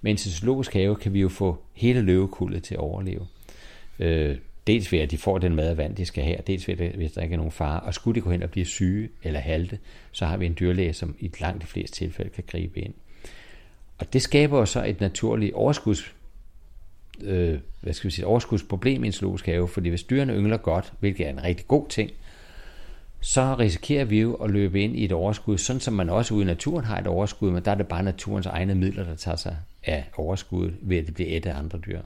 Men i zoologisk have kan vi jo få hele løvekullet til at overleve. Øh, dels ved, at de får den mad og vand, de skal have, dels ved, at hvis der ikke er nogen fare. Og skulle de gå hen og blive syge eller halte, så har vi en dyrlæge, som i langt de fleste tilfælde kan gribe ind. Og det skaber jo så et naturligt overskuds øh, hvad skal vi sige, overskudsproblem i en zoologisk have, fordi hvis dyrene yngler godt, hvilket er en rigtig god ting, så risikerer vi jo at løbe ind i et overskud, sådan som man også ude i naturen har et overskud, men der er det bare naturens egne midler, der tager sig af overskuddet, ved at det bliver et af andre dyr.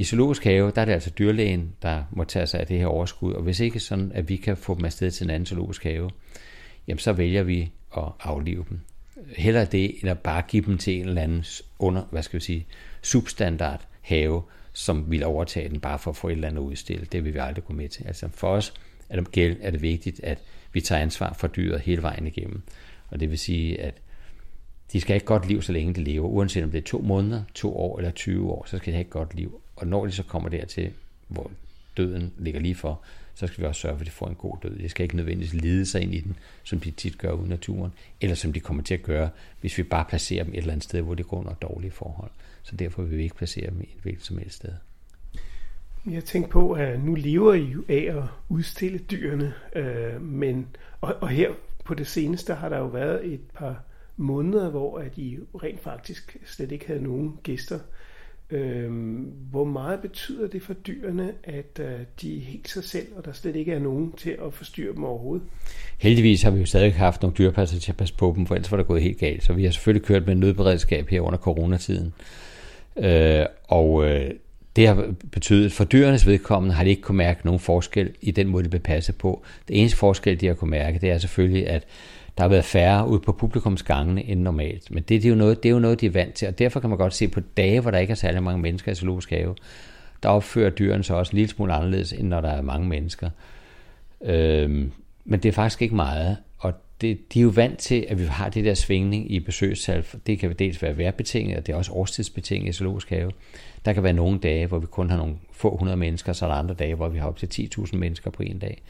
I zoologisk have, der er det altså dyrlægen, der må tage sig af det her overskud, og hvis ikke sådan, at vi kan få dem afsted til en anden zoologisk have, jamen så vælger vi at aflive dem. Heller det, end at bare give dem til en eller anden under, hvad skal vi sige, substandard have, som vil overtage den bare for at få et eller andet udstillet. Det vil vi aldrig gå med til. Altså for os er det, gæld, er det vigtigt, at vi tager ansvar for dyret hele vejen igennem. Og det vil sige, at de skal have et godt liv, så længe de lever. Uanset om det er to måneder, to år eller 20 år, så skal de have et godt liv. Og når de så kommer dertil, hvor døden ligger lige for, så skal vi også sørge for, at de får en god død. De skal ikke nødvendigvis lide sig ind i den, som de tit gør ude i naturen, eller som de kommer til at gøre, hvis vi bare placerer dem et eller andet sted, hvor de går under dårlige forhold. Så derfor vil vi ikke placere dem i et hvilket som helst sted. Jeg tænker på, at nu lever I jo af at udstille dyrene, øh, men, og, og her på det seneste har der jo været et par måneder, hvor at I rent faktisk slet ikke havde nogen gæster. Øhm, hvor meget betyder det for dyrene, at øh, de er helt sig selv, og der slet ikke er nogen til at forstyrre dem overhovedet? Heldigvis har vi jo stadig haft nogle dyrepasser til at passe på dem, for ellers var det gået helt galt. Så vi har selvfølgelig kørt med nødberedskab her under coronatiden. Øh, og øh, det har betydet, for dyrenes vedkommende har de ikke kunne mærke nogen forskel i den måde, de bliver passet på. Det eneste forskel, de har kunne mærke, det er selvfølgelig, at der har været færre ude på publikumsgangene end normalt. Men det, det, er jo noget, det er jo noget, de er vant til, og derfor kan man godt se på dage, hvor der ikke er særlig mange mennesker i zoologisk have, der opfører dyrene sig også en lille smule anderledes, end når der er mange mennesker. Øhm, men det er faktisk ikke meget, og det, de er jo vant til, at vi har det der svingning i besøgstal. Det kan dels være værbetinget, og det er også årstidsbetinget i zoologisk have. Der kan være nogle dage, hvor vi kun har nogle få hundrede mennesker, så er der andre dage, hvor vi har op til 10.000 mennesker på en dag.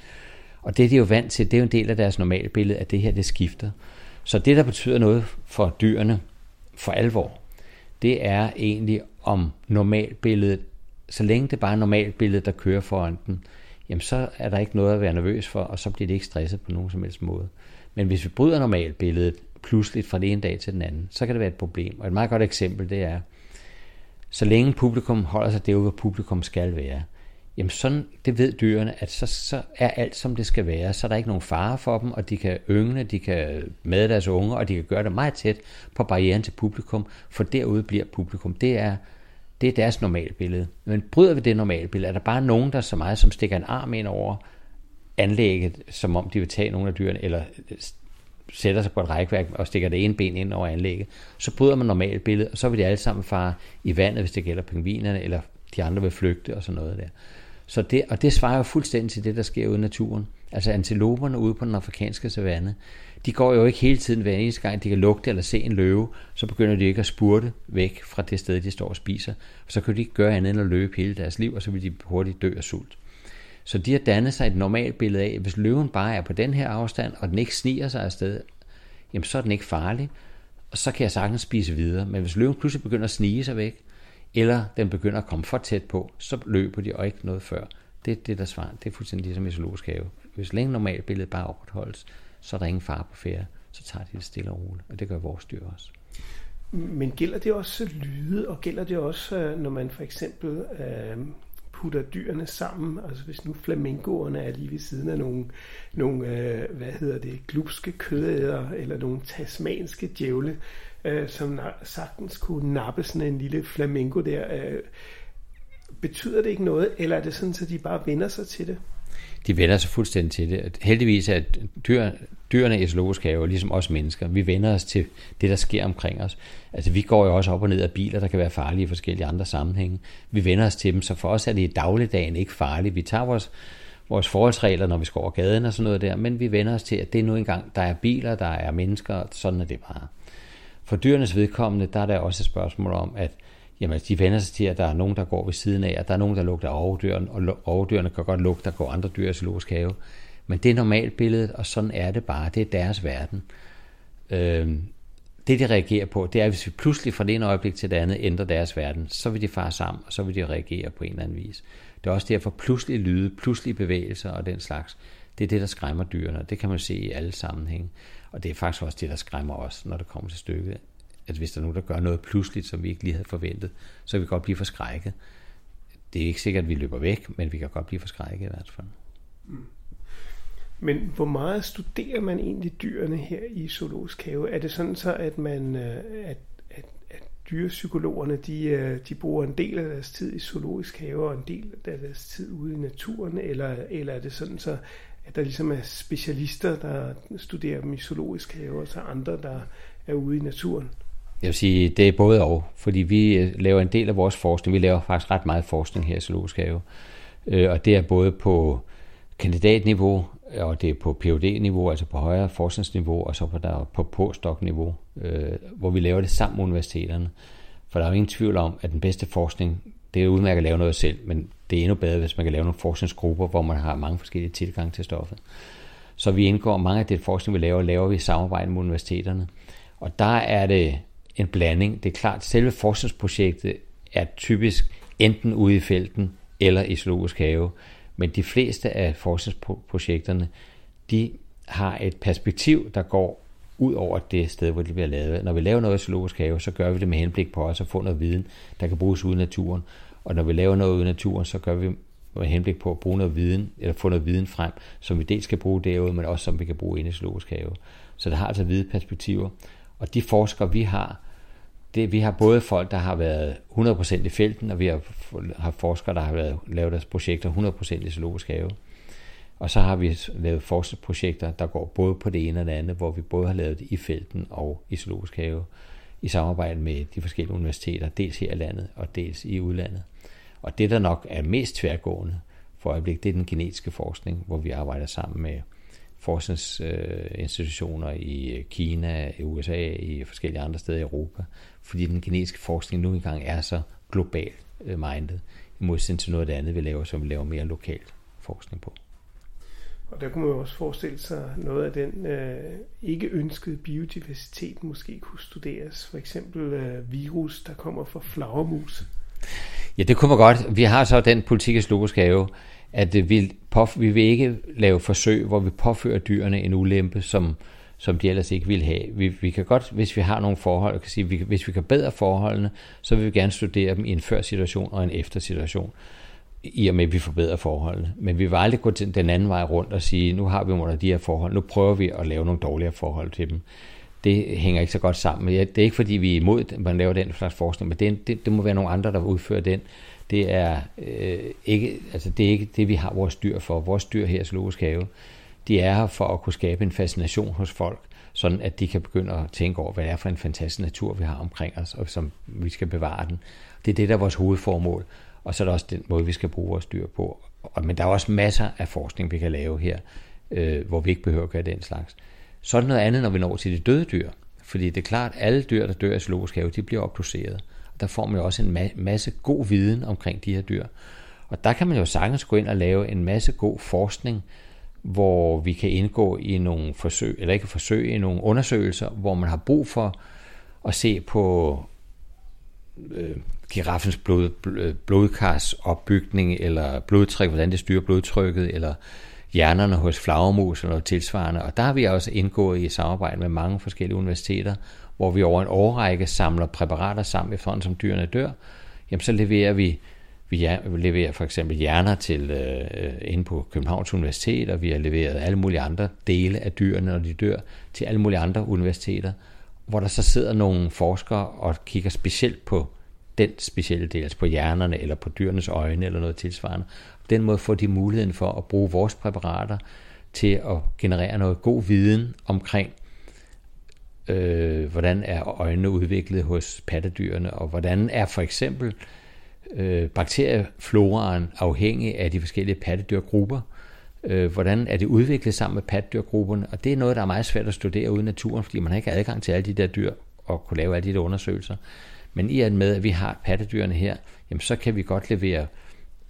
Og det de er jo vant til, det er jo en del af deres normale billede, at det her det skifter. Så det, der betyder noget for dyrene for alvor, det er egentlig om normalbilledet, så længe det bare er normalbilledet, der kører foran den, jamen så er der ikke noget at være nervøs for, og så bliver det ikke stresset på nogen som helst måde. Men hvis vi bryder normalbilledet pludseligt fra den ene dag til den anden, så kan det være et problem. Og et meget godt eksempel, det er, så længe publikum holder sig derude, hvor publikum skal være, jamen sådan, det ved dyrene, at så, så er alt som det skal være, så er der ikke nogen fare for dem, og de kan yngle, de kan med deres unger, og de kan gøre det meget tæt på barrieren til publikum, for derude bliver publikum. Det er, det er deres normalbillede. Men bryder vi det normalbillede, er der bare nogen, der så meget som stikker en arm ind over anlægget, som om de vil tage nogle af dyrene, eller sætter sig på et rækværk og stikker det ene ben ind over anlægget, så bryder man normalbilledet, og så vil de alle sammen fare i vandet, hvis det gælder pingvinerne, eller de andre vil flygte og sådan noget der. Så det, og det svarer jo fuldstændig til det, der sker ude i naturen. Altså antiloperne ude på den afrikanske savanne, de går jo ikke hele tiden hver eneste gang, de kan lugte eller se en løve, så begynder de ikke at spurte væk fra det sted, de står og spiser. Og så kan de ikke gøre andet end at løbe hele deres liv, og så vil de hurtigt dø af sult. Så de har dannet sig et normalt billede af, at hvis løven bare er på den her afstand, og den ikke sniger sig afsted, jamen så er den ikke farlig, og så kan jeg sagtens spise videre. Men hvis løven pludselig begynder at snige sig væk, eller den begynder at komme for tæt på, så løber de og ikke noget før. Det er det, der svarer. Det er fuldstændig ligesom i zoologisk have. Hvis længe normalt billede bare opretholdes, så er der ingen far på færre. Så tager de det stille og roligt, og det gør vores dyr også. Men gælder det også lyde, og gælder det også, øh, når man for eksempel øh, putter dyrene sammen? Altså hvis nu flamingoerne er lige ved siden af nogle, nogle øh, hvad hedder det, glupske kødæder, eller nogle tasmanske djævle, øh, som sagtens kunne nappe sådan en lille flamingo der. Øh, betyder det ikke noget, eller er det sådan, at de bare vender sig til det? De vender sig fuldstændig til det. Heldigvis er dyr, dyrene i zoologisk have, ligesom os mennesker, vi vender os til det, der sker omkring os. Altså vi går jo også op og ned af biler, der kan være farlige i forskellige andre sammenhænge. Vi vender os til dem, så for os er det i dagligdagen ikke farligt. Vi tager vores, vores forholdsregler, når vi skal over gaden og sådan noget der, men vi vender os til, at det er nu engang, der er biler, der er mennesker, sådan er det bare. For dyrenes vedkommende, der er der også et spørgsmål om, at jamen, de vender sig til, at der er nogen, der går ved siden af, at der er nogen, der lugter af og overdyrene kan godt lugte, der går andre dyr i zoologisk have. Men det er normalt billedet, og sådan er det bare. Det er deres verden. Øhm, det, de reagerer på, det er, at hvis vi pludselig fra det ene øjeblik til det andet ændrer deres verden, så vil de fare sammen, og så vil de reagere på en eller anden vis. Det er også derfor pludselig lyde, pludselig bevægelser og den slags. Det er det, der skræmmer dyrene, det kan man se i alle sammenhænge. Og det er faktisk også det, der skræmmer os, når det kommer til stykket. At hvis der er nogen, der gør noget pludseligt, som vi ikke lige havde forventet, så kan vi godt blive forskrækket. Det er ikke sikkert, at vi løber væk, men vi kan godt blive forskrækket i hvert fald. Mm. Men hvor meget studerer man egentlig dyrene her i zoologisk have? Er det sådan så, at man øh, at, at, at dyrepsykologerne de, øh, de bruger en del af deres tid i zoologisk have og en del af deres tid ude i naturen, eller, eller er det sådan så, at der ligesom er specialister, der studerer dem i zoologisk have, og så andre, der er ude i naturen? Jeg vil sige, det er både og, fordi vi øh, laver en del af vores forskning. Vi laver faktisk ret meget forskning her i zoologisk have, øh, og det er både på kandidatniveau, og det er på phd niveau altså på højere forskningsniveau, og så på, der, på postdoc-niveau, øh, hvor vi laver det sammen med universiteterne. For der er jo ingen tvivl om, at den bedste forskning, det er udmærket at lave noget selv, men det er endnu bedre, hvis man kan lave nogle forskningsgrupper, hvor man har mange forskellige tilgange til stoffet. Så vi indgår mange af det forskning, vi laver, laver vi i samarbejde med universiteterne. Og der er det en blanding. Det er klart, at selve forskningsprojektet er typisk enten ude i felten eller i zoologisk have. Men de fleste af forskningsprojekterne, de har et perspektiv, der går ud over det sted, hvor det bliver lavet. Når vi laver noget i zoologisk have, så gør vi det med henblik på os at få noget viden, der kan bruges ude i naturen. Og når vi laver noget ude i naturen, så gør vi med henblik på at bruge noget viden, eller få noget viden frem, som vi dels skal bruge derude, men også som vi kan bruge inde i zoologisk have. Så det har altså hvide perspektiver. Og de forskere, vi har, det, vi har både folk, der har været 100% i felten, og vi har, har forskere, der har været, lavet deres projekter 100% i zoologisk have. Og så har vi lavet forskningsprojekter, der går både på det ene og det andet, hvor vi både har lavet det i felten og i zoologisk have, i samarbejde med de forskellige universiteter, dels her i landet og dels i udlandet. Og det, der nok er mest tværgående for øjeblik, det er den genetiske forskning, hvor vi arbejder sammen med forskningsinstitutioner i Kina, i USA, i forskellige andre steder i Europa, fordi den genetiske forskning nu engang er så globalt øh, minded, i modsætning til noget af det andet, vi laver, som vi laver mere lokalt forskning på. Og der kunne man jo også forestille sig noget af den øh, ikke ønskede biodiversitet måske kunne studeres. For eksempel øh, virus, der kommer fra flagermus. Ja, det kunne man godt. Vi har så den politik i Zoologisk Have, at øh, vi, vi vil ikke lave forsøg, hvor vi påfører dyrene en ulempe, som, som de ellers ikke vil have. Vi, vi kan godt, hvis vi har nogle forhold, kan sige, vi, hvis vi kan bedre forholdene, så vil vi gerne studere dem i en før-situation og en efter-situation, i og med, at vi forbedrer forholdene. Men vi vil aldrig gå den anden vej rundt og sige, nu har vi under de her forhold, nu prøver vi at lave nogle dårligere forhold til dem. Det hænger ikke så godt sammen. Det er ikke, fordi vi er imod, at man laver den slags forskning, men det, det, det må være nogle andre, der udfører den. Det er, øh, ikke, altså det er ikke det, vi har vores dyr for. Vores dyr her i Zoologisk Have, De er her for at kunne skabe en fascination hos folk, sådan at de kan begynde at tænke over, hvad det er for en fantastisk natur, vi har omkring os, og som vi skal bevare den. Det er det, der er vores hovedformål, og så er det også den måde, vi skal bruge vores dyr på. Men der er også masser af forskning, vi kan lave her, øh, hvor vi ikke behøver at gøre den slags. Så er det noget andet, når vi når til de døde dyr. Fordi det er klart, at alle dyr, der dør i zoologisk have, de bliver obduceret. Der får man jo også en masse god viden omkring de her dyr. Og der kan man jo sagtens gå ind og lave en masse god forskning, hvor vi kan indgå i nogle forsøg, eller ikke forsøg, i nogle undersøgelser, hvor man har brug for at se på øh, giraffens blod, øh, blodkars opbygning, eller blodtryk, hvordan det styrer blodtrykket, eller hjernerne hos flagermus eller tilsvarende. Og der har vi også indgået i samarbejde med mange forskellige universiteter, hvor vi over en årrække samler præparater sammen, efterhånden som dyrene dør. Jamen så leverer vi vi leverer for eksempel hjerner til øh, inde på Københavns Universitet, og vi har leveret alle mulige andre dele af dyrene, når de dør, til alle mulige andre universiteter, hvor der så sidder nogle forskere og kigger specielt på den specielle del, altså på hjernerne eller på dyrenes øjne eller noget tilsvarende. Den måde får de muligheden for at bruge vores præparater til at generere noget god viden omkring, øh, hvordan er øjnene udviklet hos pattedyrene, og hvordan er for eksempel øh, bakteriefloraen afhængig af de forskellige pattedyrgrupper. Øh, hvordan er det udviklet sammen med pattedyrgrupperne? Og det er noget, der er meget svært at studere uden naturen, fordi man har ikke adgang til alle de der dyr og kunne lave alle de der undersøgelser. Men i og med, at vi har pattedyrene her, jamen så kan vi godt levere øh,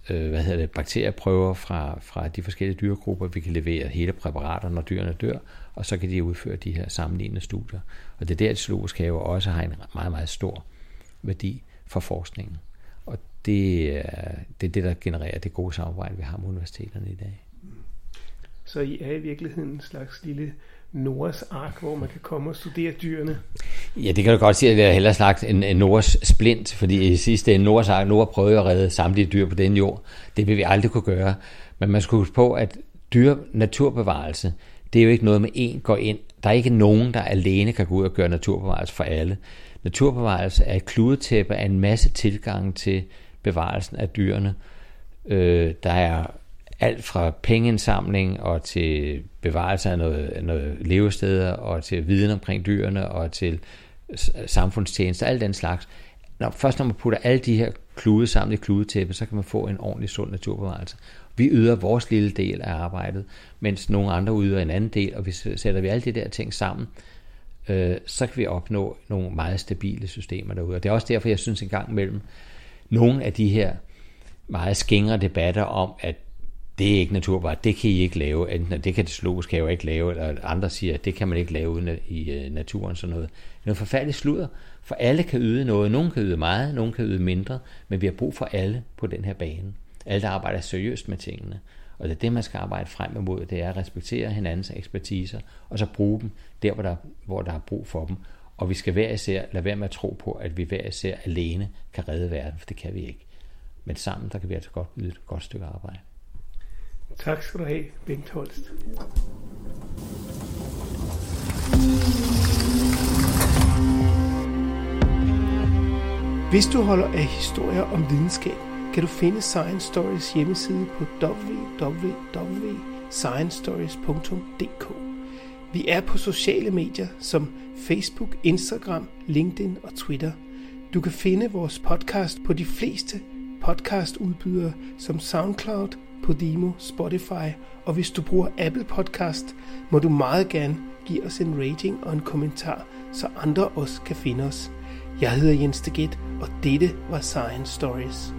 Øh, hvad hedder det, bakterieprøver fra, fra de forskellige dyregrupper. Vi kan levere hele præparater, når dyrene dør, og så kan de udføre de her sammenlignende studier. Og det er der, at zoologisk have også har en meget, meget stor værdi for forskningen. Og det er, det er det, der genererer det gode samarbejde, vi har med universiteterne i dag. Så I er i virkeligheden en slags lille Noras ark, hvor man kan komme og studere dyrene? Ja, det kan du godt sige, at det er hellere sagt en, en Noras splint, fordi i sidste ende Noras ark, Nora prøvede at redde samtlige dyr på den jord. Det vil vi aldrig kunne gøre. Men man skal huske på, at dyr naturbevarelse, det er jo ikke noget med en går ind. Der er ikke nogen, der alene kan gå ud og gøre naturbevarelse for alle. Naturbevarelse er et kludetæppe af en masse tilgang til bevarelsen af dyrene. Øh, der er alt fra pengeindsamling og til bevarelse af noget, noget levesteder og til viden omkring dyrene og til samfundstjenester, alt den slags. Når, først når man putter alle de her klude sammen i kludetæppe, så kan man få en ordentlig sund naturbevarelse. Vi yder vores lille del af arbejdet, mens nogle andre yder en anden del, og hvis sætter vi alle de der ting sammen, øh, så kan vi opnå nogle meget stabile systemer derude. Og det er også derfor, jeg synes en gang imellem, nogle af de her meget skingre debatter om, at det er ikke naturbart, det kan I ikke lave, enten det kan det zoologiske have ikke lave, eller andre siger, at det kan man ikke lave uden i øh, naturen, sådan noget. Det er noget forfærdeligt sludder, for alle kan yde noget. Nogen kan yde meget, nogen kan yde mindre, men vi har brug for alle på den her bane. Alle, der arbejder seriøst med tingene. Og det er det, man skal arbejde frem imod, det er at respektere hinandens ekspertiser, og så bruge dem der, hvor der, hvor der er brug for dem. Og vi skal hver især lade være med at tro på, at vi hver især alene kan redde verden, for det kan vi ikke. Men sammen, der kan vi altså godt yde et godt stykke arbejde. Tak skal du have, Bengt Holst. Hvis du holder af historier om videnskab, kan du finde Science Stories hjemmeside på www.sciencestories.dk. Vi er på sociale medier som Facebook, Instagram, LinkedIn og Twitter. Du kan finde vores podcast på de fleste podcastudbydere som SoundCloud, Podimo, Spotify, og hvis du bruger Apple Podcast, må du meget gerne give os en rating og en kommentar, så andre også kan finde os. Jeg hedder Jens Deget, og dette var Science Stories.